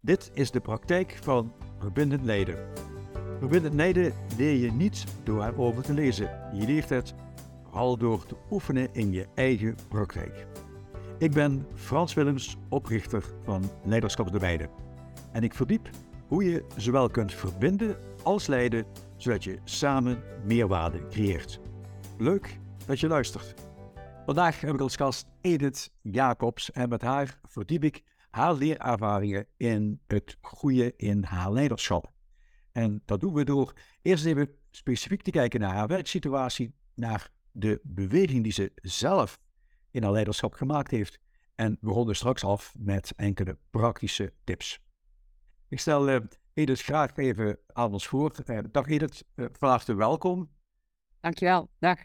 Dit is de praktijk van verbindend leiden. Verbindend leiden leer je niet door erover te lezen. Je leert het vooral door te oefenen in je eigen praktijk. Ik ben Frans Willems, oprichter van Leiderschap de Weide. En ik verdiep hoe je zowel kunt verbinden als leiden, zodat je samen meerwaarde creëert. Leuk dat je luistert. Vandaag heb ik als gast Edith Jacobs en met haar verdiep ik haar leerervaringen in het groeien in haar leiderschap. En dat doen we door eerst even specifiek te kijken naar haar werksituatie, naar de beweging die ze zelf in haar leiderschap gemaakt heeft. En we ronden straks af met enkele praktische tips. Ik stel uh, Edith graag even aan ons voor. Uh, dag Edith, uh, van harte welkom. Dankjewel, dag.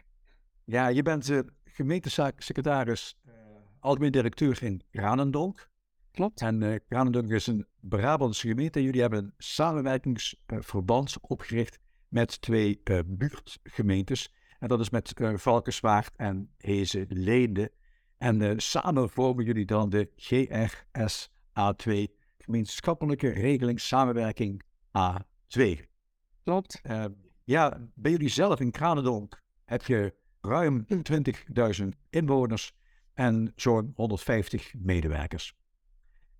Ja, je bent gemeentesecretaris, algemeen directeur in Granendonk. Klopt. En uh, Granendonk is een Brabantse gemeente. Jullie hebben een samenwerkingsverband opgericht met twee uh, buurtgemeentes. En dat is met uh, Valkenswaard en Hezen Leende. En samen vormen jullie dan de GRSA2, gemeenschappelijke regeling samenwerking A2. Klopt. ja, bij jullie zelf in Granendonk heb je ruim 20.000 inwoners en zo'n 150 medewerkers.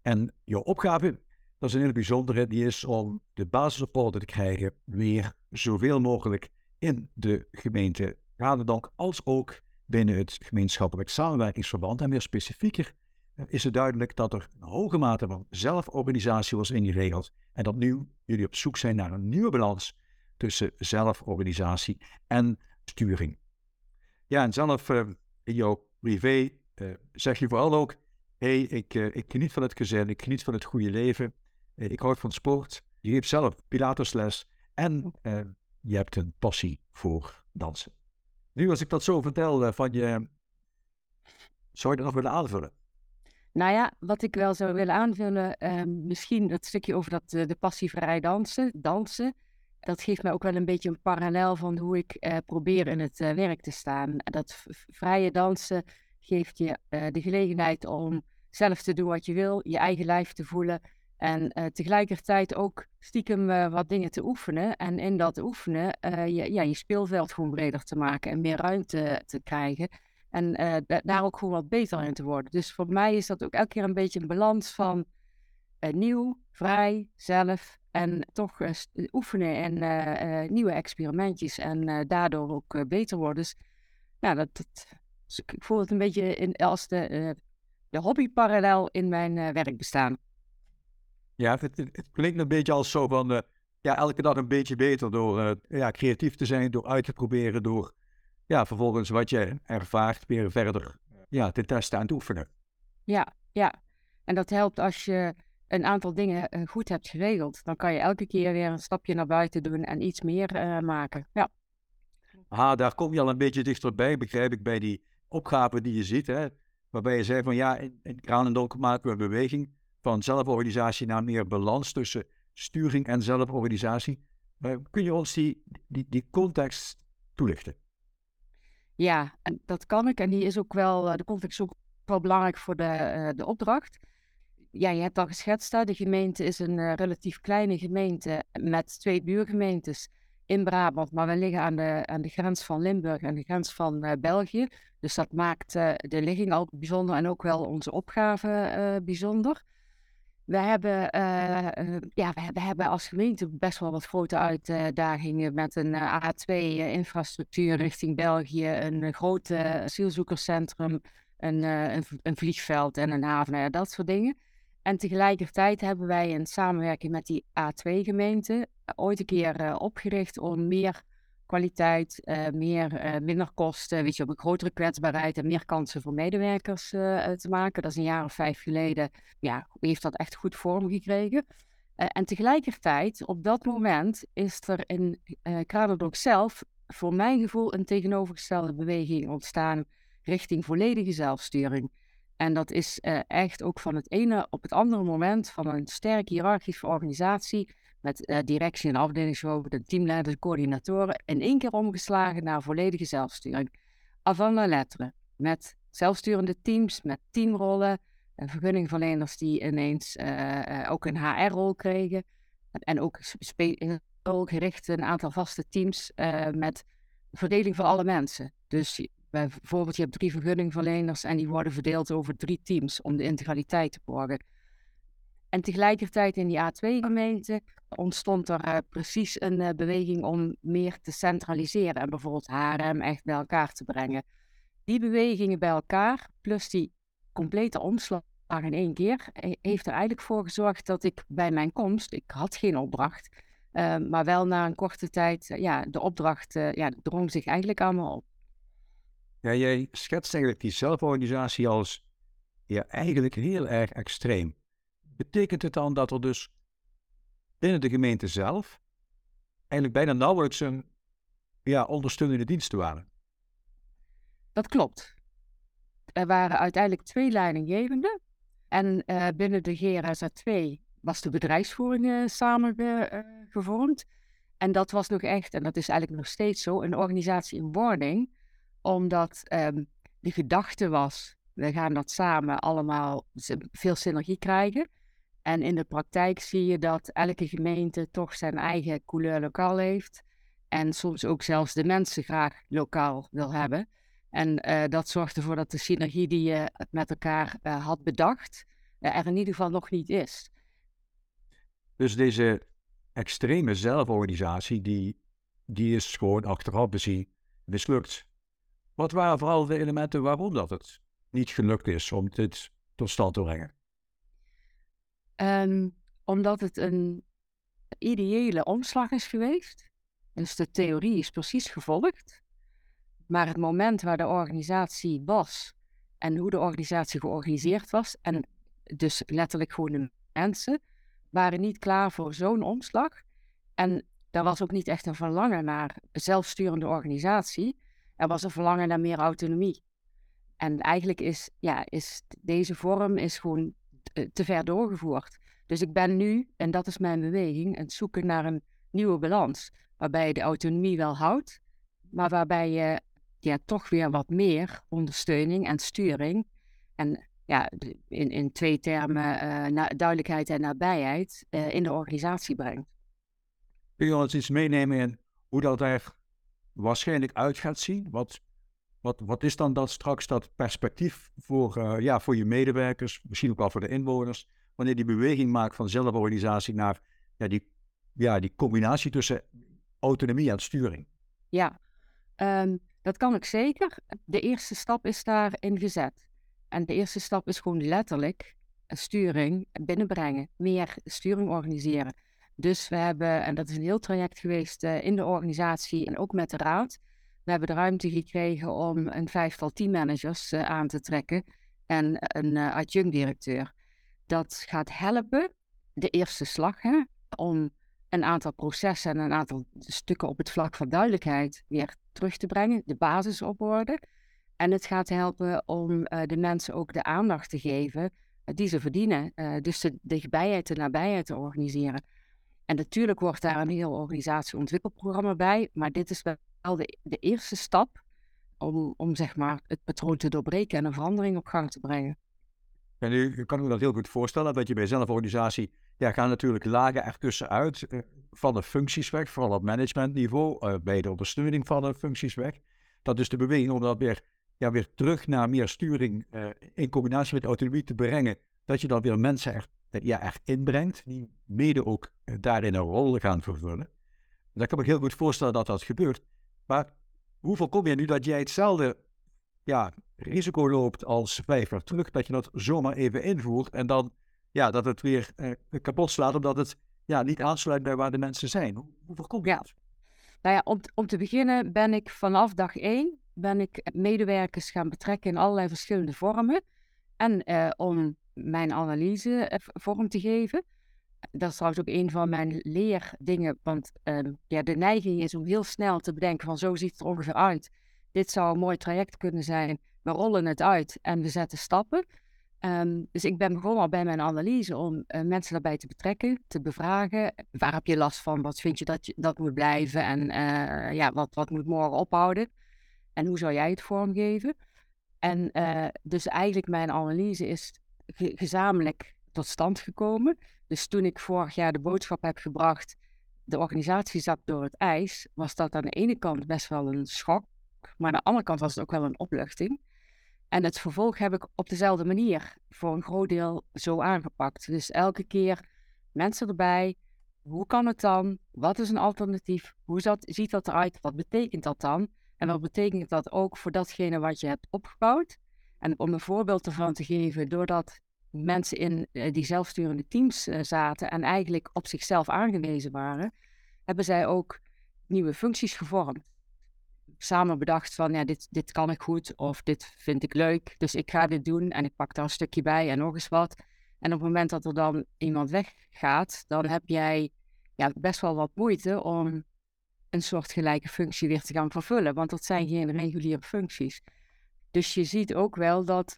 En jouw opgave, dat is een hele bijzondere, die is om de basisrapporten te krijgen weer zoveel mogelijk in de gemeente Radendonk als ook binnen het gemeenschappelijk samenwerkingsverband. En meer specifieker is het duidelijk dat er een hoge mate van zelforganisatie was ingeregeld en dat nu jullie op zoek zijn naar een nieuwe balans tussen zelforganisatie en sturing. Ja, en zelf uh, in jouw privé uh, zeg je vooral ook hey, ik, uh, ik geniet van het gezin, ik geniet van het goede leven, uh, ik hou van sport. Je geeft zelf Pilatesles en uh, je hebt een passie voor dansen. Nu, als ik dat zo vertel van je, zou je dat nog willen aanvullen? Nou ja, wat ik wel zou willen aanvullen, misschien dat stukje over dat, de passievrij dansen, dansen. Dat geeft mij ook wel een beetje een parallel van hoe ik probeer in het werk te staan. Dat vrije dansen geeft je de gelegenheid om zelf te doen wat je wil, je eigen lijf te voelen en uh, tegelijkertijd ook stiekem uh, wat dingen te oefenen. En in dat oefenen uh, je, ja, je speelveld gewoon breder te maken en meer ruimte te krijgen. En daar ook gewoon wat beter in te worden. Dus voor mij is dat ook elke keer een beetje een balans van nieuw, vrij, zelf. En toch oefenen en nieuwe experimentjes. En daardoor ook beter worden. Dus nou, dat, dat, ik voel het een beetje in, als de de hobby parallel in mijn uh, werk bestaan. Ja, het, het, klinkt een beetje als zo van, uh, ja, elke dag een beetje beter door uh, ja, creatief te zijn, door uit te proberen, door ja, vervolgens wat je ervaart weer verder ja, te testen en te oefenen. Ja, ja. En dat helpt als je een aantal dingen goed hebt geregeld. Dan kan je elke keer weer een stapje naar buiten doen en iets meer maken. Ja. Ah, daar kom je al een beetje dichterbij, begrijp ik, bij die opgave die je ziet. Hè? Waarbij je zei van ja, in, in maken we een beweging van zelforganisatie naar meer balans tussen sturing en zelforganisatie. Uh, kun je ons die, die, context toelichten? Ja, en dat kan ik. En die is ook wel, eh, de context is ook wel belangrijk voor de, uh, de opdracht. Ja, je hebt al geschetst, de gemeente is een relatief kleine gemeente met twee buurgemeentes in Brabant, maar we liggen aan de, aan de grens van Limburg en de grens van uh, België. Dus dat maakt uh, de ligging al bijzonder en ook wel onze opgave uh, bijzonder. We hebben, ja, we, hebben als gemeente best wel wat grote uitdagingen met een A2-infrastructuur richting België, een groot asielzoekerscentrum, een, een, een, vliegveld en een haven, ja, dat soort dingen. En tegelijkertijd hebben wij in samenwerking met die A2-gemeente ooit een keer uh, opgericht om meer kwaliteit, uh, meer, uh, minder kosten, weet je, op een grotere kwetsbaarheid en meer kansen voor medewerkers te maken. Dat is een jaar of vijf geleden, ja, heeft dat echt goed vorm gekregen. en tegelijkertijd, op dat moment, is er in uh, zelf, voor mijn gevoel, een tegenovergestelde beweging ontstaan richting volledige zelfsturing. En dat is echt ook van het ene op het andere moment van een sterk hiërarchische organisatie met uh, directie en afdelingshoofden, de teamleiders, coördinatoren, in één keer omgeslagen naar volledige zelfsturing. Avant la lettre. Met zelfsturende teams, met teamrollen, vergunningverleners die ineens ook een HR-rol kregen. En ook gericht een aantal vaste teams met verdeling voor alle mensen. Dus bijvoorbeeld, je hebt drie vergunningverleners en die worden verdeeld over drie teams om de integraliteit te borgen. En tegelijkertijd in die A2-gemeente ontstond er uh, precies een uh, beweging om meer te centraliseren en bijvoorbeeld HRM echt bij elkaar te brengen. Die bewegingen bij elkaar, plus die complete omslag in één keer, heeft er eigenlijk voor gezorgd dat ik bij mijn komst, ik had geen opdracht, uh, maar wel na een korte tijd, ja, de opdracht ja, drong zich eigenlijk allemaal op. Ja, jij schetst eigenlijk die zelforganisatie als ja, eigenlijk heel erg extreem. Betekent het dan dat er dus binnen de gemeente zelf eigenlijk bijna nauwelijks een ja, ondersteunende diensten waren? Dat klopt. Er waren uiteindelijk twee leidinggevenden. En uh, binnen de GRSA 2 was de bedrijfsvoering uh, samengevormd. en dat was nog echt, en dat is eigenlijk nog steeds zo, een organisatie in wording. Omdat um, de gedachte was, we gaan dat samen allemaal veel synergie krijgen. En in de praktijk zie je dat elke gemeente toch zijn eigen couleur lokaal heeft. En soms ook zelfs de mensen graag lokaal wil hebben. En uh, dat zorgt ervoor dat de synergie die je met elkaar uh, had bedacht, uh, er in ieder geval nog niet is. Dus deze extreme zelforganisatie, die, die is gewoon achteraf bezien mislukt. Wat waren vooral de elementen waarom dat het niet gelukt is om dit tot stand te brengen? Um, omdat het een ideële omslag is geweest. Dus de theorie is precies gevolgd. Maar het moment waar de organisatie was en hoe de organisatie georganiseerd was, en dus letterlijk gewoon de mensen, waren niet klaar voor zo'n omslag. En daar was ook niet echt een verlangen naar zelfsturende organisatie. Er was een verlangen naar meer autonomie. En eigenlijk is, ja, is deze vorm is gewoon te ver doorgevoerd. Dus ik ben nu, en dat is mijn beweging, het zoeken naar een nieuwe balans. Waarbij je de autonomie wel houdt, maar waarbij je ja, toch weer wat meer ondersteuning en sturing. En ja, in, in twee termen uh, duidelijkheid en nabijheid uh, in de organisatie brengt. Kun je ons iets meenemen in hoe dat er waarschijnlijk uit gaat zien? Wat, wat, wat is dan dat straks dat perspectief voor, uh, ja, voor je medewerkers, misschien ook wel voor de inwoners, wanneer die beweging maakt van zelforganisatie naar ja, die, ja, die combinatie tussen autonomie en sturing? Ja, um, dat kan ik zeker. De eerste stap is daarin gezet. En de eerste stap is gewoon letterlijk sturing binnenbrengen, meer sturing organiseren. Dus we hebben, en dat is een heel traject geweest uh, in de organisatie en ook met de raad, we hebben de ruimte gekregen om een vijftal teammanagers uh, aan te trekken en een uh, adjunct-directeur. Dat gaat helpen, de eerste slag, hè, om een aantal processen en een aantal stukken op het vlak van duidelijkheid weer terug te brengen, de basis op orde. En het gaat helpen om de mensen ook de aandacht te geven die ze verdienen. Dus de dichtbijheid, de nabijheid te organiseren. En natuurlijk wordt daar een heel organisatieontwikkelprogramma bij, maar dit is wel de, de eerste stap om, om zeg maar het patroon te doorbreken en een verandering op gang te brengen. En nu kan ik me dat heel goed voorstellen, dat je bij zelforganisatie, ja, gaan natuurlijk lagen ertussen uit uh, van de functies weg, vooral op managementniveau, uh, bij de ondersteuning van de functies weg. Dat is de beweging om dat weer, ja, weer terug naar meer sturing uh, in combinatie met autonomie te brengen, dat je dan weer mensen ja, echt inbrengt, die mede ook daarin een rol gaan vervullen. Dan kan ik me heel goed voorstellen dat dat gebeurt. Maar hoe voorkom je nu dat jij hetzelfde ja, risico loopt als vijf jaar terug, dat je dat zomaar even invoert en dan ja, dat het weer eh, kapot slaat omdat het ja, niet aansluit bij waar de mensen zijn. Hoe, hoe voorkom je ja. dat? Nou ja, om, om te beginnen ben ik vanaf dag één ben ik medewerkers gaan betrekken in allerlei verschillende vormen. En eh, om mijn analyse eh, vorm te geven. Dat is trouwens ook een van mijn leerdingen. Want ehm, ja, de neiging is om heel snel te bedenken van zo ziet het er ongeveer uit. Dit zou een mooi traject kunnen zijn we rollen het uit en we zetten stappen. Um, dus ik ben begonnen al bij mijn analyse om uh, mensen daarbij te betrekken, te bevragen. Waar heb je last van? Wat vind je dat je, dat moet blijven? En uh, ja, wat, wat moet morgen ophouden? En hoe zou jij het vormgeven? En uh, dus eigenlijk mijn analyse is gezamenlijk tot stand gekomen. Dus toen ik vorig jaar de boodschap heb gebracht, de organisatie zat door het ijs, was dat aan de ene kant best wel een schok, maar aan de andere kant was het ook wel een opluchting. En het vervolg heb ik op dezelfde manier voor een groot deel zo aangepakt. Dus elke keer mensen erbij. Hoe kan het dan? Wat is een alternatief? Hoe zat, ziet dat eruit? Wat betekent dat dan? En wat betekent dat ook voor datgene wat je hebt opgebouwd? En om een voorbeeld ervan te geven, doordat mensen in eh, die zelfsturende teams eh, zaten en eigenlijk op zichzelf aangewezen waren, hebben zij ook nieuwe functies gevormd. Samen bedacht van, ja, dit, dit kan ik goed of dit vind ik leuk, dus ik ga dit doen en ik pak daar een stukje bij en nog eens wat. En op het moment dat er dan iemand weggaat, dan heb jij ja, best wel wat moeite om een soort gelijke functie weer te gaan vervullen, want dat zijn geen reguliere functies. Dus je ziet ook wel dat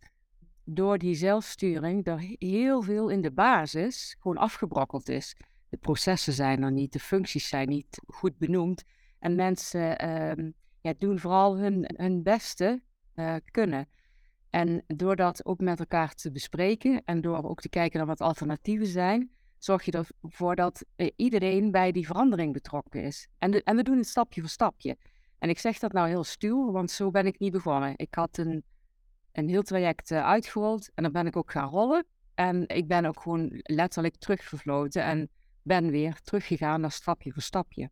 door die zelfsturing er heel veel in de basis gewoon afgebrokkeld is. De processen zijn er niet, de functies zijn niet goed benoemd. En mensen ehm, ja, doen vooral hun, hun beste uh, kunnen. En door dat ook met elkaar te bespreken en door ook te kijken naar wat alternatieven zijn, zorg je ervoor dat eh, iedereen bij die verandering betrokken is. En, en we doen het stapje voor stapje. En ik zeg dat nou heel stuur, want zo ben ik niet begonnen. Ik had een, een heel traject uh, uitgerold en dan ben ik ook gaan rollen. En ik ben ook gewoon letterlijk teruggevloten en ben weer teruggegaan naar stapje voor stapje.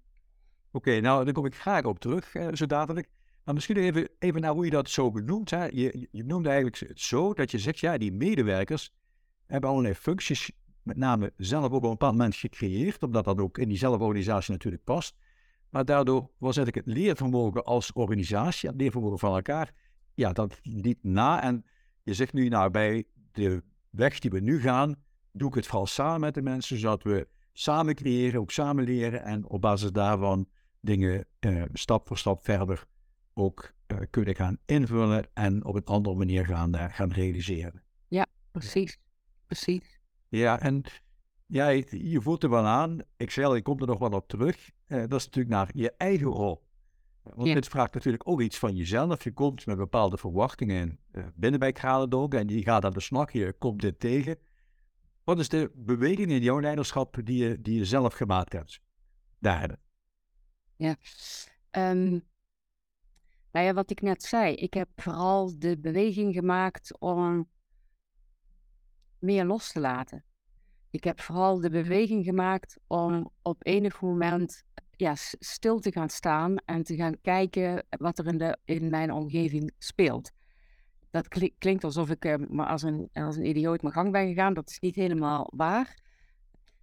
Oké, nou dan kom ik graag op terug, uh, zo dadelijk. Maar misschien even, even naar hoe je dat zo benoemt. Hè. Je, je noemde eigenlijk het zo dat je zegt, ja, die medewerkers hebben allerlei functies, met name zelf op een bepaald moment gecreëerd, omdat dat ook in diezelfde organisatie natuurlijk past. Maar daardoor was eigenlijk het leervermogen als organisatie, het leervermogen van elkaar, ja, dat liep na. En je zegt nu, nou, bij de weg die we nu gaan, doe ik het vooral samen met de mensen, zodat we samen creëren, ook samen leren en op basis daarvan dingen eh, stap voor stap verder ook uh, kunnen gaan invullen en op een andere manier gaan, uh, gaan realiseren. Ja, precies. Precies. Ja, en ja, je, je voelt er wel aan. Ik zei al, ik kom er nog wel op terug. Dat is natuurlijk naar je eigen rol. Want ja. dit vraagt natuurlijk ook iets van jezelf. Je komt met bepaalde verwachtingen binnen bij Kralendonk en die gaat aan de slag. Je komt dit tegen. Wat is de beweging in jouw leiderschap die je, die je zelf gemaakt hebt? Daar. Ja, um, nou ja, wat ik net zei, ik heb vooral de beweging gemaakt om meer los te laten. Ik heb vooral de beweging gemaakt om op enig moment ja, stil te gaan staan en te gaan kijken wat er in, de, in mijn omgeving speelt. Dat klinkt alsof ik maar als een, als een idioot mijn gang ben gegaan. Dat is niet helemaal waar.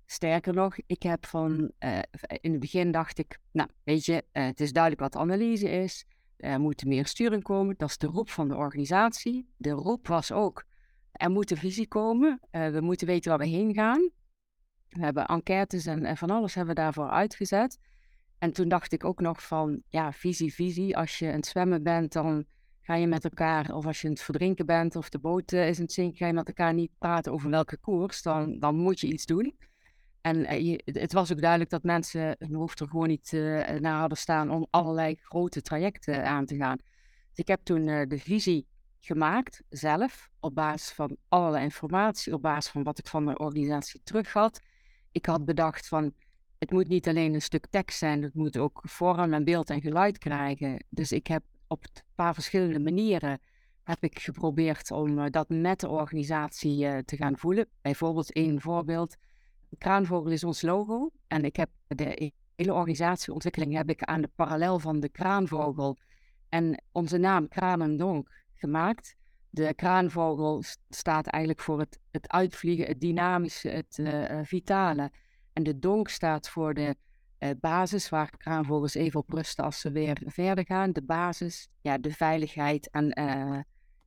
Sterker nog, ik heb van uh, in het begin dacht ik, nou weet je, uh, het is duidelijk wat analyse is. Er moet meer sturing komen. Dat is de roep van de organisatie. De roep was ook, er moet een visie komen. Uh, we moeten weten waar we heen gaan. We hebben enquêtes en, en, van alles hebben we daarvoor uitgezet. En toen dacht ik ook nog van, ja, visie, visie. Als je aan het zwemmen bent, dan ga je met elkaar, of als je aan het verdrinken bent, of de boot uh, is aan het zinken, ga je met elkaar niet praten over welke koers. Dan, dan moet je iets doen. En eh, het was ook duidelijk dat mensen hun hoofd er gewoon niet uh, naar hadden staan om allerlei grote trajecten aan te gaan. Dus ik heb toen de visie gemaakt, zelf, op basis van allerlei informatie, op basis van wat ik van de organisatie terug had. Ik had bedacht van, het moet niet alleen een stuk tekst zijn, het moet ook vorm en beeld en geluid krijgen. Dus ik heb op een paar verschillende manieren heb ik geprobeerd om dat met de organisatie te gaan voelen. Bijvoorbeeld één voorbeeld Kraanvogel is ons logo. En ik heb de hele organisatieontwikkeling heb ik aan de parallel van de kraanvogel en onze naam Kranendonk gemaakt. De kraanvogel staat eigenlijk voor het, het uitvliegen, het dynamische, het uh, vitale. En de donk staat voor de uh, basis, waar kraanvogels even op rusten als ze weer verder gaan. De basis, ja, de veiligheid en uh,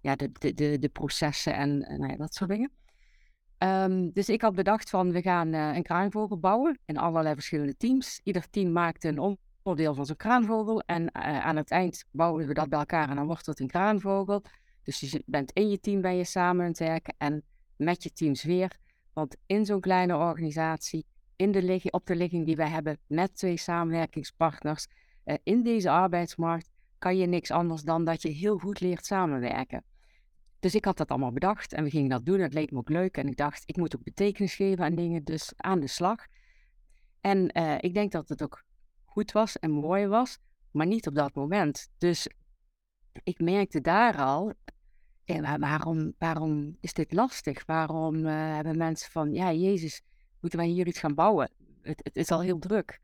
ja, de, de, de, processen en nou ja, dat soort dingen. Um, dus ik had bedacht van we gaan een kraanvogel bouwen in allerlei verschillende teams. Ieder team maakt een onderdeel van zijn kraanvogel en aan het eind bouwen we dat bij elkaar en dan wordt het een kraanvogel. Dus je bent in je team ben je samen aan het werken en met je teams weer. Want in zo'n kleine organisatie, op de ligging die wij hebben met twee samenwerkingspartners, uh, in deze arbeidsmarkt kan je niks anders dan dat je heel goed leert samenwerken. dus ik had dat allemaal bedacht en we gingen dat doen. Het leek me ook leuk en ik dacht, ik moet ook betekenis geven aan dingen, dus aan de slag. En uh, ik denk dat het ook goed was en mooi was, maar niet op dat moment. Dus ik merkte daar al, ja, waarom, waarom is dit lastig? Waarom hebben mensen van, ja, Jezus, moeten wij hier iets gaan bouwen? Het, het is al heel druk.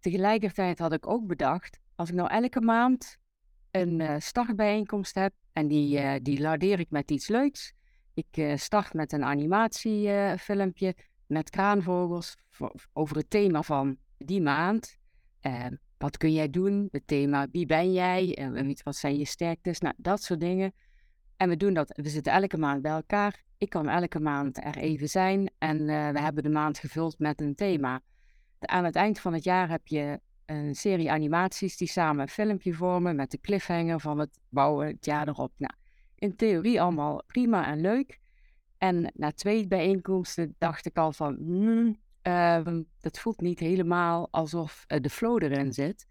Tegelijkertijd had ik ook bedacht, als ik nou elke maand een uh, startbijeenkomst heb en die, uh, die lardeer ik met iets leuks. Ik uh, start met een animatiefilmpje met kraanvogels over het thema van die maand. wat kun jij doen? Het thema wie ben jij? En wat zijn je sterktes? Nou, dat soort dingen. En we doen dat. We zitten elke maand bij elkaar. Ik kan elke maand er even zijn. En we hebben de maand gevuld met een thema. Aan het eind van het jaar heb je een serie animaties die samen een filmpje vormen met de cliffhanger van het bouwen het jaar erop. Nou, in theorie allemaal prima en leuk. En na twee bijeenkomsten dacht ik al van, uh, dat voelt niet helemaal alsof uh, de flow erin zit.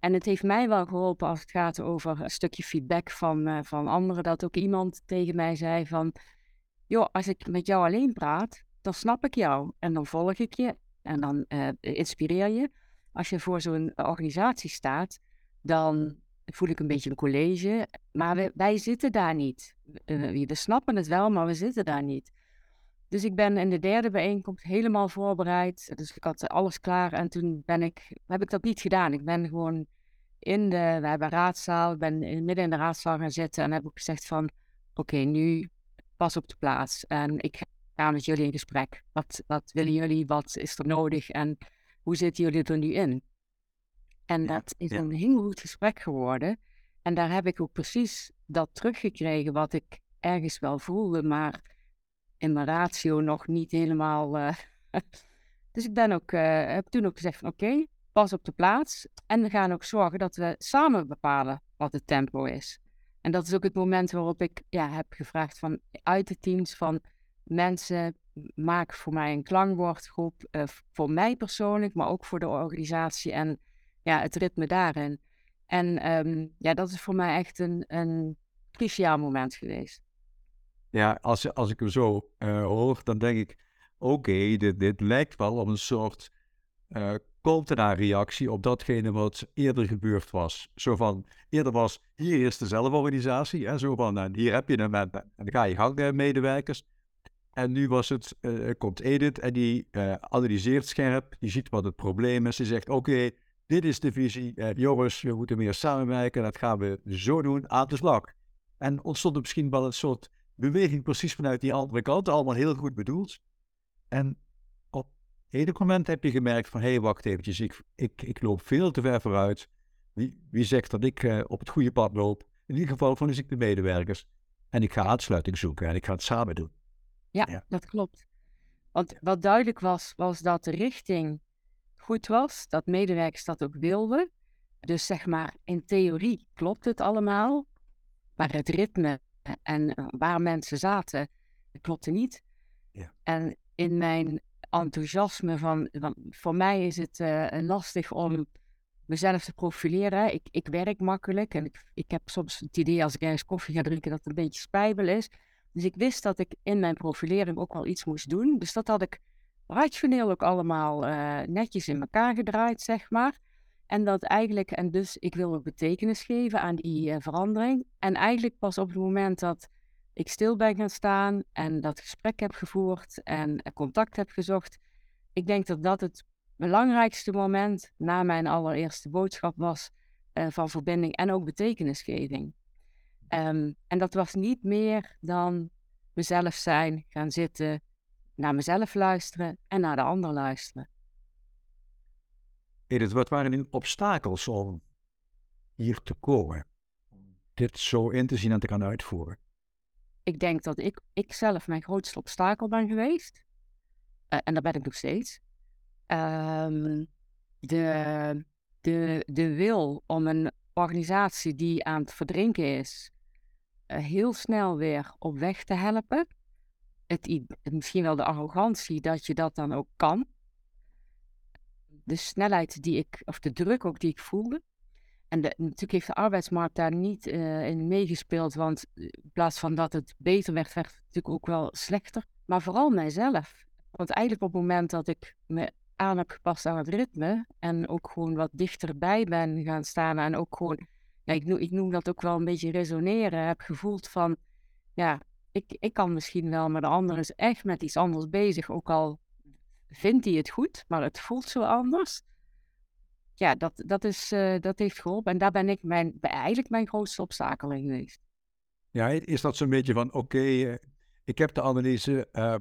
En het heeft mij wel geholpen als het gaat over een stukje feedback van, uh, van anderen. Dat ook iemand tegen mij zei van, joh, als ik met jou alleen praat, dan snap ik jou. En dan volg ik je en dan uh, inspireer je als je voor zo'n organisatie staat, dan voel ik een beetje een college. Maar wij zitten daar niet. We snappen het wel, maar we zitten daar niet. Dus ik ben in de derde bijeenkomst helemaal voorbereid. Dus ik had alles klaar en toen ben ik, heb ik dat niet gedaan. Ik ben gewoon in de, we hebben een raadzaal, ik ben midden in de raadzaal gaan zitten en heb ik gezegd van, oké, nu pas op de plaats. En ik ga met jullie in gesprek. Wat, wat willen jullie? Wat is er nodig? En hoe zitten jullie er nu in? En dat is een heel goed gesprek geworden. En daar heb ik ook precies dat teruggekregen wat ik ergens wel voelde, maar in mijn ratio nog niet helemaal. Uh... dus ik ben ook, uh, heb toen ook gezegd van oké, pas op de plaats. En we gaan ook zorgen dat we samen bepalen wat het tempo is. En dat is ook het moment waarop ik ja, heb gevraagd van uit de teams van mensen maak voor mij een klankwoordgroep. Uh, voor mij persoonlijk, maar ook voor de organisatie en ja, het ritme daarin. En um, ja, dat is voor mij echt een, een cruciaal moment geweest. Ja, als, als ik hem zo uh, hoor, dan denk ik: oké, dit, dit lijkt wel op een soort uh, contra-reactie op datgene wat eerder gebeurd was. Zo van: eerder was hier is de zelforganisatie, hè, zo van: nou, hier heb je een en dan ga je gang, medewerkers. En nu was het, komt Edith en die analyseert scherp, die ziet wat het probleem is. Die zegt, oké, dit is de visie, uh, jongens, we moeten meer samenwerken, dat gaan we zo doen, aan de slag. En ontstond er misschien wel een soort beweging precies vanuit die andere kant, allemaal heel goed bedoeld. En op een moment heb je gemerkt van, hé, hey, wacht eventjes, ik, ik, ik loop veel te ver vooruit. Wie, wie zegt dat ik op het goede pad loop? In ieder geval van ik de medewerkers. En ik ga aansluiting zoeken en ik ga het samen doen. Ja, dat klopt. Want wat duidelijk was, was dat de richting goed was, dat medewerkers dat ook wilden. Dus zeg maar, in theorie klopt het allemaal, maar het ritme en eh, waar mensen zaten, klopte niet. Ja. En in mijn enthousiasme van, van voor mij is het uh, lastig om mezelf te profileren. Ik, ik werk makkelijk en ik, ik heb soms het idee als ik ergens koffie ga drinken dat het een beetje spijbel is. Dus ik wist dat ik in mijn profilering ook wel iets moest doen. Dus dat had ik rationeel ook allemaal uh, netjes in elkaar gedraaid, zeg maar. En dat eigenlijk, en dus ik wil ook betekenis geven aan die uh, verandering. En eigenlijk pas op het moment dat ik stil ben gaan staan en dat gesprek heb gevoerd en contact heb gezocht. Ik denk dat dat het belangrijkste moment na mijn allereerste boodschap was uh, van verbinding en ook betekenisgeving. Um, en dat was niet meer dan mezelf zijn, gaan zitten, naar mezelf luisteren en naar de ander luisteren. Wat waren nu obstakels om hier te komen? Dit zo in te zien en te gaan uitvoeren? Ik denk dat ik, ik zelf mijn grootste obstakel ben geweest. Uh, en dat ben ik nog steeds. Um, de, de, de wil om een organisatie die aan het verdrinken is, eh, heel snel weer op weg te helpen. Het, misschien wel de arrogantie dat je dat dan ook kan. De snelheid die ik, of de druk ook die ik voelde. En de, natuurlijk heeft de arbeidsmarkt daar niet uh, in meegespeeld, want in plaats van dat het beter werd, werd het natuurlijk ook wel slechter. Maar vooral mijzelf. Want eigenlijk op het moment dat ik me aan heb gepast aan het ritme en ook gewoon wat dichterbij ben gaan staan en ook gewoon, ja, ik, noem, ik noem dat ook wel een beetje resoneren, heb gevoeld van, ja, ik, ik kan misschien wel, maar de ander is echt met iets anders bezig, ook al vindt hij het goed, maar het voelt zo anders. Ja, dat, dat, is, uh, dat heeft geholpen en daar ben ik mijn, eigenlijk mijn grootste obstakel in geweest. Ja, is dat zo'n beetje van, oké, uh, ik heb de analyse, uh,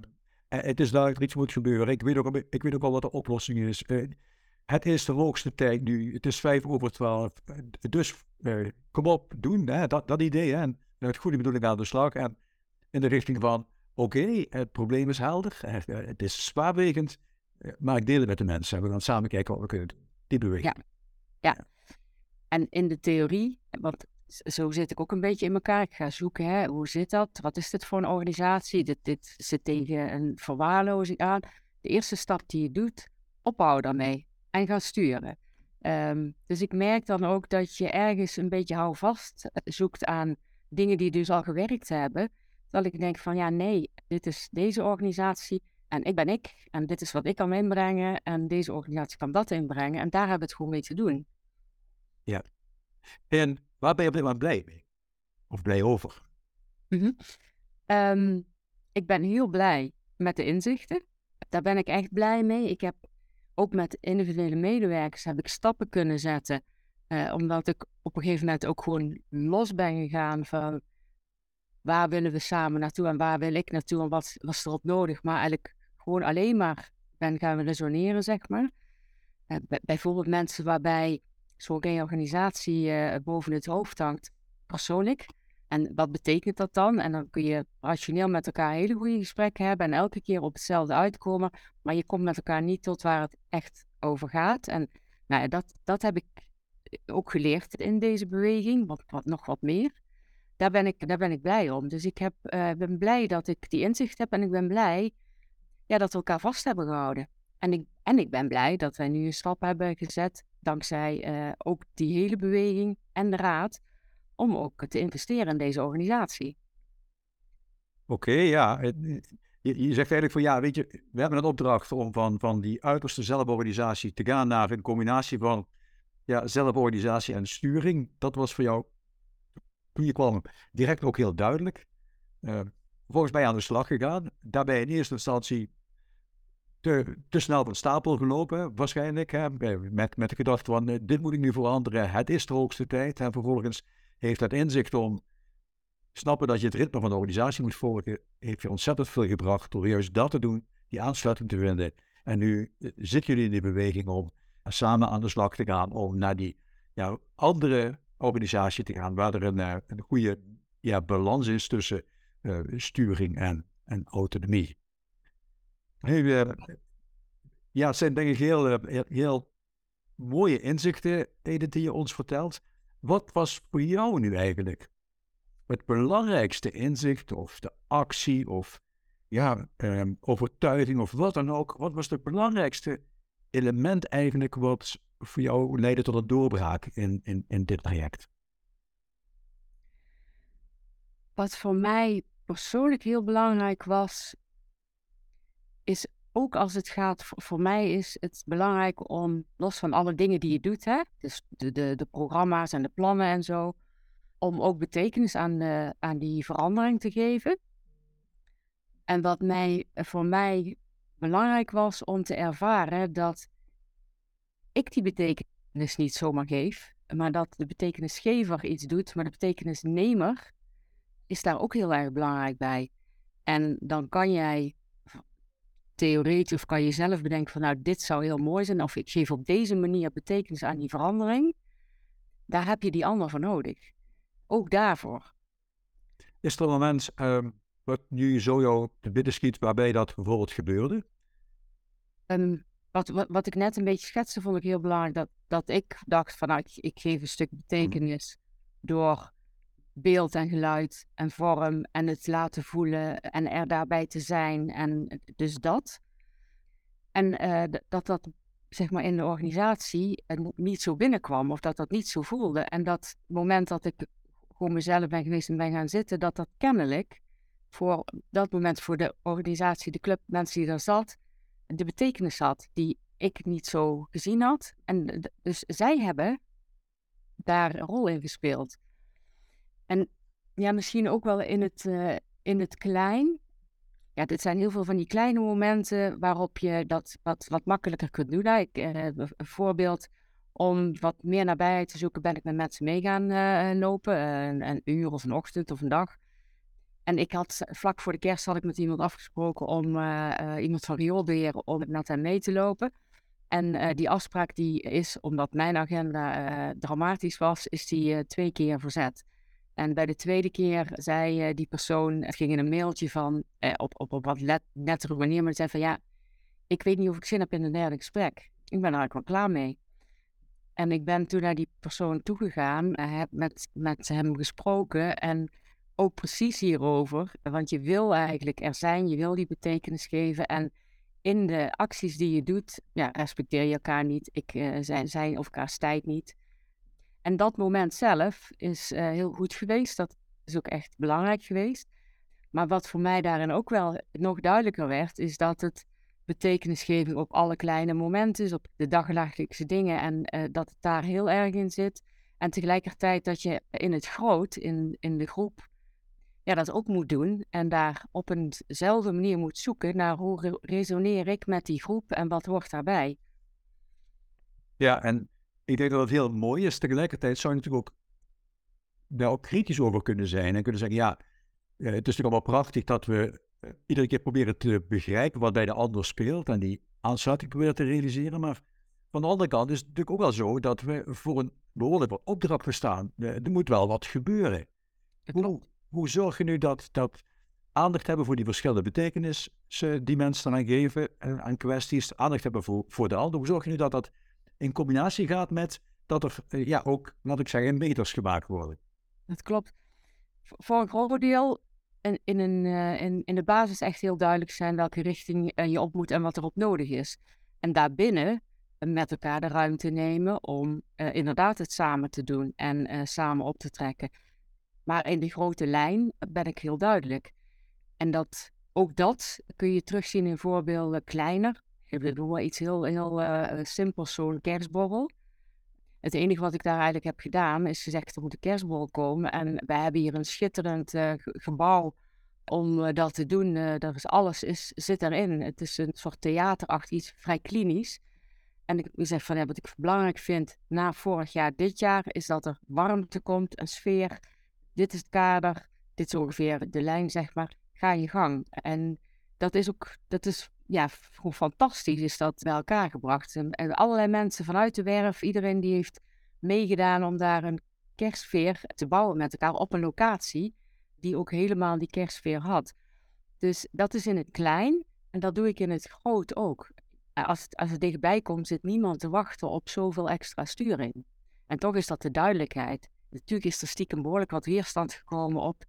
het is duidelijk dat iets moet gebeuren. Ik weet ook, ik weet ook al wat de oplossing is. het is de hoogste tijd nu. Het is vijf over twaalf. Dus kom op, doen. Hè? Dat, dat idee. Hè? En met goede bedoeling aan de slag. En in de richting van, oké, het probleem is helder. Het is zwaarwegend. Maar ik deel het met de mensen. We gaan samen kijken wat we kunnen doen. Die beweging. Ja. ja. En in de theorie, want zo zit ik ook een beetje in elkaar. Ik ga zoeken, hè, hoe zit dat? Wat is dit voor een organisatie? Dit, dit zit tegen een verwaarlozing aan. De eerste stap die je doet, ophouden daarmee en gaan sturen. Um, dus ik merk dan ook dat je ergens een beetje houvast eh, zoekt aan dingen die dus al gewerkt hebben. Dat ik denk van ja, nee, dit is deze organisatie en ik ben ik. En dit is wat ik kan inbrengen en deze organisatie kan dat inbrengen. En daar hebben we het gewoon mee te doen. Ja. En Waar ben je op dit moment blij mee? Of blij over? Mm -hmm. ik ben heel blij met de inzichten. Daar ben ik echt blij mee. Ik heb ook met individuele medewerkers heb ik stappen kunnen zetten. Uh, omdat ik op een gegeven moment ook gewoon los ben gegaan van waar willen we samen naartoe en waar wil ik naartoe en wat was erop nodig. Maar eigenlijk gewoon alleen maar ben gaan resoneren, zeg maar. Uh, bijvoorbeeld mensen waarbij zo'n reorganisatie uh, boven het hoofd hangt, persoonlijk. En wat betekent dat dan? En dan kun je rationeel met elkaar hele goede gesprekken hebben en elke keer op hetzelfde uitkomen, maar je komt met elkaar niet tot waar het echt over gaat. En nou, dat, dat heb ik ook geleerd in deze beweging, wat, wat nog wat meer. Daar ben, ik, daar ben ik blij om. Dus ik heb, uh, ben blij dat ik die inzicht heb en ik ben blij ja, dat we elkaar vast hebben gehouden. En ik, en ik ben blij dat wij nu een stap hebben gezet dankzij uh, ook die hele beweging en de raad, om ook te investeren in deze organisatie. Oké, ja. Je, je, zegt eigenlijk van ja, weet je, we hebben een opdracht om van, van die uiterste zelforganisatie te gaan naar een combinatie van ja, zelforganisatie en sturing. Dat was voor jou, je kwam, direct ook heel duidelijk. Uh, volgens mij aan de slag gegaan. Daarbij in eerste instantie te, te snel van stapel gelopen, waarschijnlijk. Hè, met, met de gedachte van, eh, dit moet ik nu veranderen, het is de hoogste tijd. En vervolgens heeft dat inzicht om snappen dat je het ritme van de organisatie moet volgen, heeft je ontzettend veel gebracht door juist dat te doen, die aansluiting te vinden. En nu eh, zitten jullie in die beweging om samen aan de slag te gaan, om naar die ja, andere organisatie te gaan, waar er een, eh, een goede ja, balans is tussen uh, sturing en, en autonomie. Hey, ja, het zijn denk ik heel, eh, heel, mooie inzichten, die je ons vertelt. Wat was voor jou nu eigenlijk het belangrijkste inzicht of de actie of ja, eh, overtuiging of wat dan ook? Wat was het belangrijkste element eigenlijk wat voor jou leidde tot een doorbraak in, in, in dit traject? Wat voor mij persoonlijk heel belangrijk was, is ook als het gaat, voor, mij is het belangrijk om, los van alle dingen die je doet, hè, dus de, de, de programma's en de plannen en zo, om ook betekenis aan, de, aan die verandering te geven. En wat mij, voor mij belangrijk was om te ervaren dat ik die betekenis niet zomaar geef, maar dat de betekenisgever iets doet, maar de betekenisnemer is daar ook heel erg belangrijk bij. En dan kan jij theoretisch of kan je zelf bedenken van nou, dit zou heel mooi zijn. Of ik geef op deze manier betekenis aan die verandering. Daar heb je die ander voor nodig. Ook daarvoor. Is er een moment um, wat nu zo jou te bidden schiet waarbij dat bijvoorbeeld gebeurde? Um, wat, wat, wat, ik net een beetje schetste, vond ik heel belangrijk. Dat, dat ik dacht van nou, ik, ik geef een stuk betekenis door beeld en geluid en vorm en het laten voelen en er daarbij te zijn. En dus dat. En uh, dat dat zeg maar, in de organisatie niet zo binnenkwam of dat dat niet zo voelde. En dat moment dat ik gewoon mezelf ben geweest en ben gaan zitten, dat dat kennelijk voor dat moment voor de organisatie, de club, mensen die daar zat, de betekenis had die ik niet zo gezien had. En dus zij hebben daar een rol in gespeeld. En ja, misschien ook wel in het, uh, in het klein. Ja, dit zijn heel veel van die kleine momenten waarop je dat wat, wat makkelijker kunt doen. Nou, ik, uh, een voorbeeld om wat meer nabijheid te zoeken, ben ik met mensen mee gaan uh, lopen. Een, uur of een ochtend of een dag. En ik had vlak voor de kerst had ik met iemand afgesproken om iemand van rioolbeheer om met hem mee te lopen. En die afspraak die is, omdat mijn agenda dramatisch was, is die twee keer verzet. En bij de tweede keer zei die persoon, het ging in een mailtje van, op, op, op wat let, nettere manier, maar zei van ja, ik weet niet of ik zin heb in een derde gesprek. Ik ben er eigenlijk wel klaar mee. En ik ben toen naar die persoon toegegaan, heb met, met hem gesproken en ook precies hierover. Want je wil eigenlijk er zijn, je wil die betekenis geven. En in de acties die je doet, ja, respecteer je elkaar niet. Ik uh, zijn, zijn of elkaars tijd niet. En dat moment zelf is uh, heel goed geweest. Dat is ook echt belangrijk geweest. Maar wat voor mij daarin ook wel nog duidelijker werd, is dat het betekenisgeving op alle kleine momenten is, op de dagelijkse dingen en uh, dat het daar heel erg in zit. En tegelijkertijd dat je in het groot, in, in de groep, ja, dat ook moet doen. En daar op eenzelfde manier moet zoeken naar hoe resoneer ik met die groep en wat hoort daarbij. Ja, en ik denk dat het heel mooi is. Tegelijkertijd zou je natuurlijk ook daar ook kritisch over kunnen zijn en kunnen zeggen, ja, eh, het is natuurlijk allemaal prachtig dat we eh, iedere keer proberen te begrijpen wat bij de ander speelt en die aansluiting proberen te realiseren. Maar van de andere kant is het natuurlijk ook wel zo dat we voor een behoorlijke opdracht staan. Eh, er moet wel wat gebeuren. Hoe zorg je nu dat, dat aandacht hebben voor die verschillende betekenissen die mensen dan geven aan kwesties, aandacht hebben voor, voor de ander. Hoe zorg je nu dat dat in combinatie gaat met dat er eh, ja, ook, laat ik zeggen, meters gemaakt worden? Dat klopt. Voor een groot deel in, in, een, uh, in, in de basis echt heel duidelijk zijn welke richting uh, je op moet en wat erop nodig is. En daarbinnen met elkaar de ruimte nemen om inderdaad het samen te doen en samen op te trekken. Maar in de grote lijn ben ik heel duidelijk. En dat, ook dat kun je terugzien in voorbeelden kleiner. Ik bedoel, iets heel, heel uh, simpels, zo'n kerstborrel. Het enige wat ik daar eigenlijk heb gedaan is gezegd, er moet een kerstborrel komen. En wij hebben hier een schitterend uh, gebouw om uh, dat te doen. er is alles is, zit erin. Het is een soort theaterachtig iets, vrij klinisch. En ik zeg van, ja, wat ik belangrijk vind na vorig jaar, dit jaar, is dat er warmte komt, een sfeer dit is het kader, dit is ongeveer de lijn, zeg maar. Ga je gang. En dat is ook, dat is ja, gewoon fantastisch is dat bij elkaar gebracht. En, allerlei mensen vanuit de werf, iedereen die heeft meegedaan om daar een kerstsfeer te bouwen met elkaar op een locatie die ook helemaal die kerstsfeer had. Dus dat is in het klein en dat doe ik in het groot ook. Als het, als het dichtbij komt, zit niemand te wachten op zoveel extra sturing. En toch is dat de duidelijkheid. Natuurlijk is er stiekem behoorlijk wat weerstand gekomen op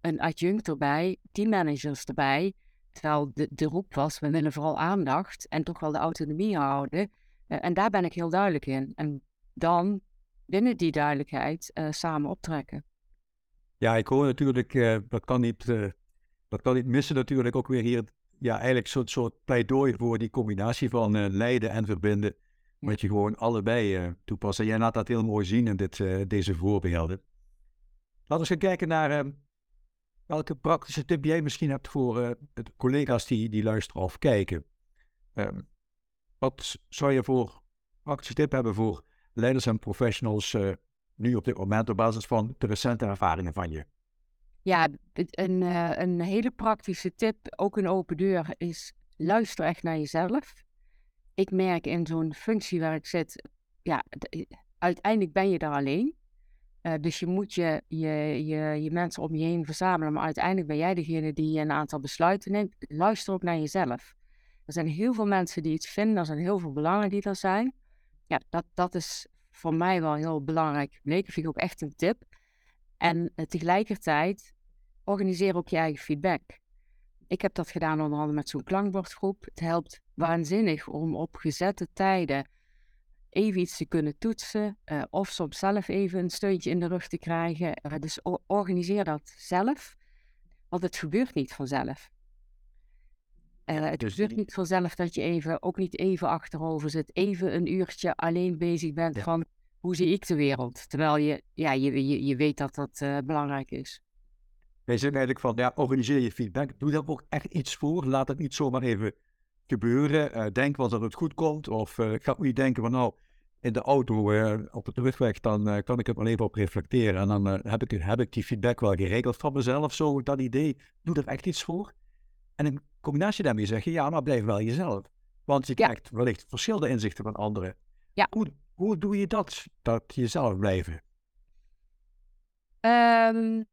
een adjunct erbij, teammanagers erbij. Terwijl de, de roep was, we willen vooral aandacht en toch wel de autonomie houden. Uh, en daar ben ik heel duidelijk in. En dan binnen die duidelijkheid uh, samen optrekken. Ja, ik hoor natuurlijk, uh, dat, kan niet, dat kan niet missen natuurlijk ook weer hier, ja, eigenlijk zo'n soort pleidooi voor die combinatie van leiden en verbinden. Moet je gewoon allebei uh, toepassen. Jij laat dat heel mooi zien in dit, uh, deze voorbeelden. Laten we eens kijken naar uh, welke praktische tip jij misschien hebt voor de collega's die, die luisteren of kijken. Ehm, wat zou je voor praktische tip hebben voor leiders en professionals nu op dit moment op basis van de recente ervaringen van je? Ja, een, een hele praktische tip, ook een open deur, is luister echt naar jezelf ik merk in zo'n functie waar ik zit, ja, uiteindelijk ben je daar alleen. Uh, dus je moet je, je, je, je mensen om je heen verzamelen, maar uiteindelijk ben jij degene die een aantal besluiten neemt. Luister ook naar jezelf. Er zijn heel veel mensen die iets vinden, er zijn heel veel belangen die er zijn. Ja, dat, dat is voor mij wel heel belangrijk gebleken, vind ik ook echt een tip. En uh, tegelijkertijd organiseer ook je eigen feedback Ik heb dat gedaan onder andere met zo'n klankbordgroep. Het helpt waanzinnig om op gezette tijden even iets te kunnen toetsen. Uh, of soms zelf even een steuntje in de rug te krijgen. Uh, dus organiseer dat zelf. Want het gebeurt niet vanzelf. Uh, het dus gebeurt niet vanzelf dat je even, ook niet even achterover zit. Even een uurtje alleen bezig bent van hoe zie ik de wereld. Terwijl je, ja, je, je, je weet dat dat belangrijk is. Wij zeggen eigenlijk van, ja, organiseer je feedback. Doe daar ook echt iets voor. Laat het niet zomaar even gebeuren. denk wel dat het goed komt. Of uh, ga niet denken van, nou, in de auto uh, op de terugweg, dan kan ik het wel even op reflecteren. En dan heb, ik, heb ik die feedback wel geregeld van mezelf. Zo, dat idee, doe er echt iets voor. En in combinatie daarmee zeg je, ja, maar blijf wel jezelf. Want je krijgt wellicht verschillende inzichten van anderen. Ja. Hoe, hoe doe je dat, dat jezelf blijven? Um,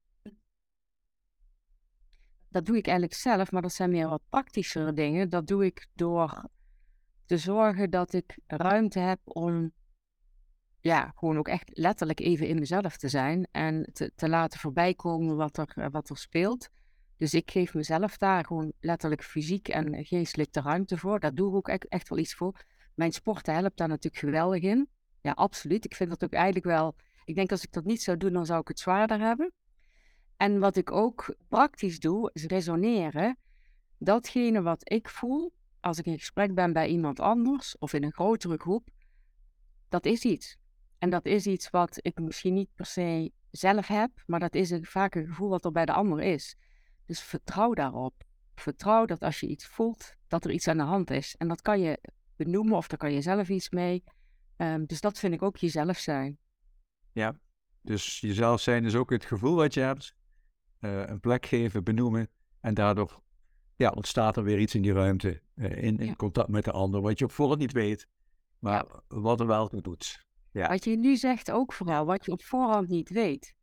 dat doe ik eigenlijk zelf, maar dat zijn meer wat praktischere dingen. Dat doe ik door te zorgen dat ik ruimte heb om ja, gewoon ook echt letterlijk even in mezelf te zijn en te, te laten voorbijkomen wat er, eh, wat er speelt. Dus ik geef mezelf daar gewoon letterlijk fysiek en geestelijk de ruimte voor. Daar doe ik ook echt, echt wel iets voor. Mijn sporten helpt daar natuurlijk geweldig in. Ja, absoluut. Ik vind dat ook eigenlijk wel. Ik denk als ik dat niet zou doen, dan zou ik het zwaarder hebben. En wat ik ook praktisch doe, is resoneren. Datgene wat ik voel als ik in gesprek ben bij iemand anders of in een grotere groep, dat is iets. En dat is iets wat ik misschien niet per se zelf heb, maar dat is een, vaak een gevoel wat er bij de ander is. Dus vertrouw daarop. Vertrouw dat als je iets voelt, dat er iets aan de hand is. En dat kan je benoemen of daar kan je zelf iets mee. Um, dus dat vind ik ook jezelf zijn. Ja, dus jezelf zijn is ook het gevoel wat je hebt. Uh, een plek geven, benoemen. En daardoor ja, ontstaat er weer iets in die ruimte. Uh, in, in contact met de ander. Wat je op voorhand niet weet. Maar wat er wel toe doet. Ja. Wat je nu zegt ook vooral. Wat je op voorhand niet weet.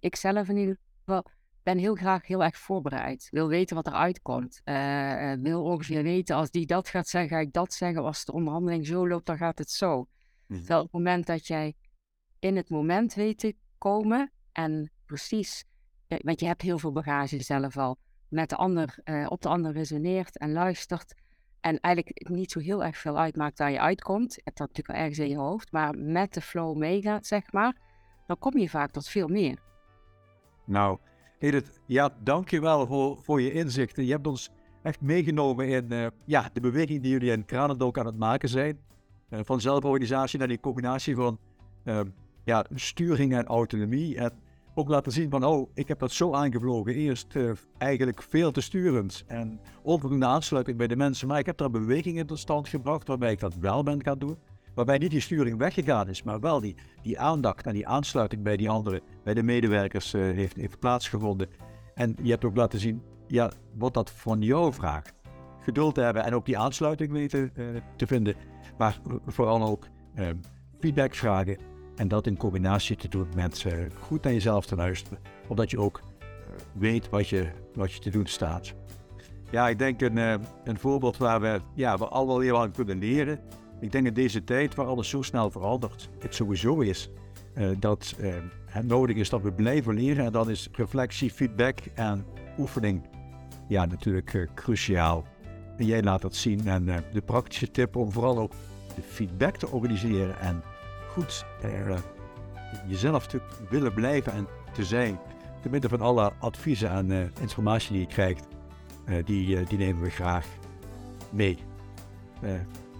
Ik zelf in ieder geval ben heel graag heel erg voorbereid. Wil weten wat eruit komt. Uh, wil ongeveer weten als die dat gaat zeggen, ga ik dat zeggen. Als de onderhandeling zo loopt, dan gaat het zo. Terwijl op het moment dat jij in het moment weet te komen en precies want je hebt heel veel bagage zelf al, met de ander, uh, op de ander resoneert en luistert. En eigenlijk niet zo heel erg veel uitmaakt waar je uitkomt. Je hebt dat natuurlijk wel ergens in je hoofd, maar met de flow meegaat, zeg maar, dan kom je vaak tot veel meer. Nou, Edith, ja, dankjewel voor, voor je inzichten. Je hebt ons echt meegenomen in uh, ja, de beweging die jullie in Kranendok aan het maken zijn. Uh, van zelforganisatie naar die combinatie van ja, sturing en autonomie. En ook laten zien van, oh, ik heb dat zo aangevlogen. Eerst uh, eigenlijk veel te sturend en onvoldoende aansluiting bij de mensen. Maar ik heb daar bewegingen tot stand gebracht waarbij ik dat wel ben gaan doen. Waarbij niet die sturing weggegaan is, maar wel die, die aandacht en die aansluiting bij die anderen, bij de medewerkers uh, heeft, heeft plaatsgevonden. En je hebt ook laten zien, ja, wat dat van jou vraagt. Geduld hebben en ook die aansluiting weten uh, te vinden. Maar vooral ook feedback vragen en dat in combinatie te doen met uh, goed naar jezelf te luisteren. Omdat je ook uh, weet wat je, wat je te doen staat. Ja, ik denk een, uh, een voorbeeld waar we, ja, we al wel heel aan kunnen leren. Ik denk in deze tijd waar alles zo snel verandert, het sowieso is dat het nodig is dat we blijven leren. En dan is reflectie, feedback en oefening ja, natuurlijk cruciaal. En jij laat dat zien. En de praktische tip om vooral ook de feedback te organiseren en goed uh, jezelf te willen blijven en te zijn. Te midden van alle adviezen en uh, informatie die je krijgt, uh, die, die nemen we graag mee.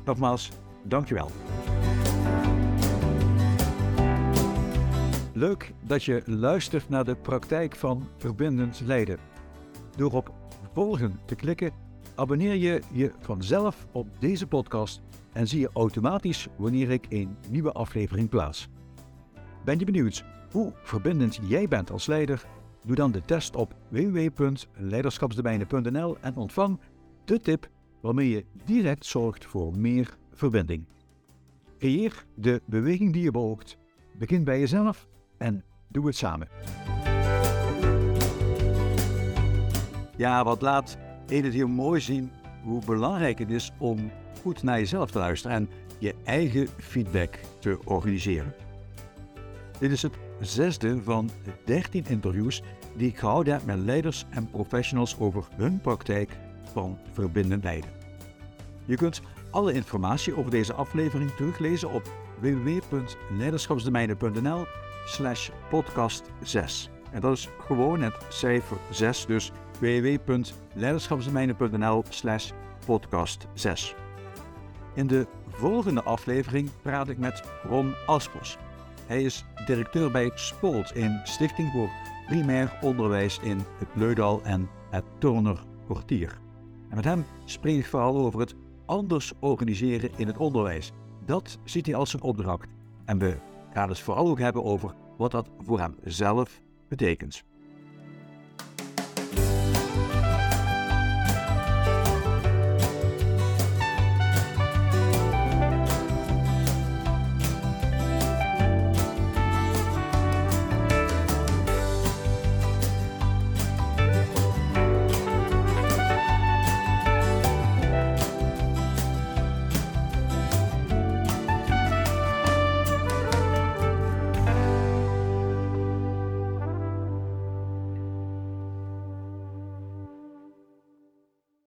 nogmaals, dankjewel. Leuk dat je luistert naar de praktijk van verbindend leiden. Door op volgen te klikken, abonneer je je vanzelf op deze podcast en zie je automatisch wanneer ik een nieuwe aflevering plaats. Ben je benieuwd hoe verbindend jij bent als leider? Doe dan de test op www.leiderschapsdomeinen.nl en ontvang de tip waarmee je direct zorgt voor meer verbinding. Creëer de beweging die je beoogt. Begin bij jezelf en doe het samen. Ja, wat laat Edith hier mooi zien hoe belangrijk het is om goed naar jezelf te luisteren en je eigen feedback te organiseren. Dit is het zesde van de 13 interviews die ik gehouden heb met leiders en professionals over hun praktijk van verbindend leiden. Je kunt alle informatie over deze aflevering teruglezen op www.leiderschapsdomeinen.nl slash podcast 6. En dat is gewoon het cijfer 6, dus www.leiderschapsdomeinen.nl slash podcast 6. In de volgende aflevering praat ik met Ron Aspers. Hij is directeur bij Spolt in Stichting voor Primair Onderwijs in het Leudal en het Turner Kwartier. En met hem spreek ik vooral over het anders organiseren in het onderwijs. Dat ziet hij als een opdracht. En we gaan het vooral ook hebben over wat dat voor hem zelf betekent.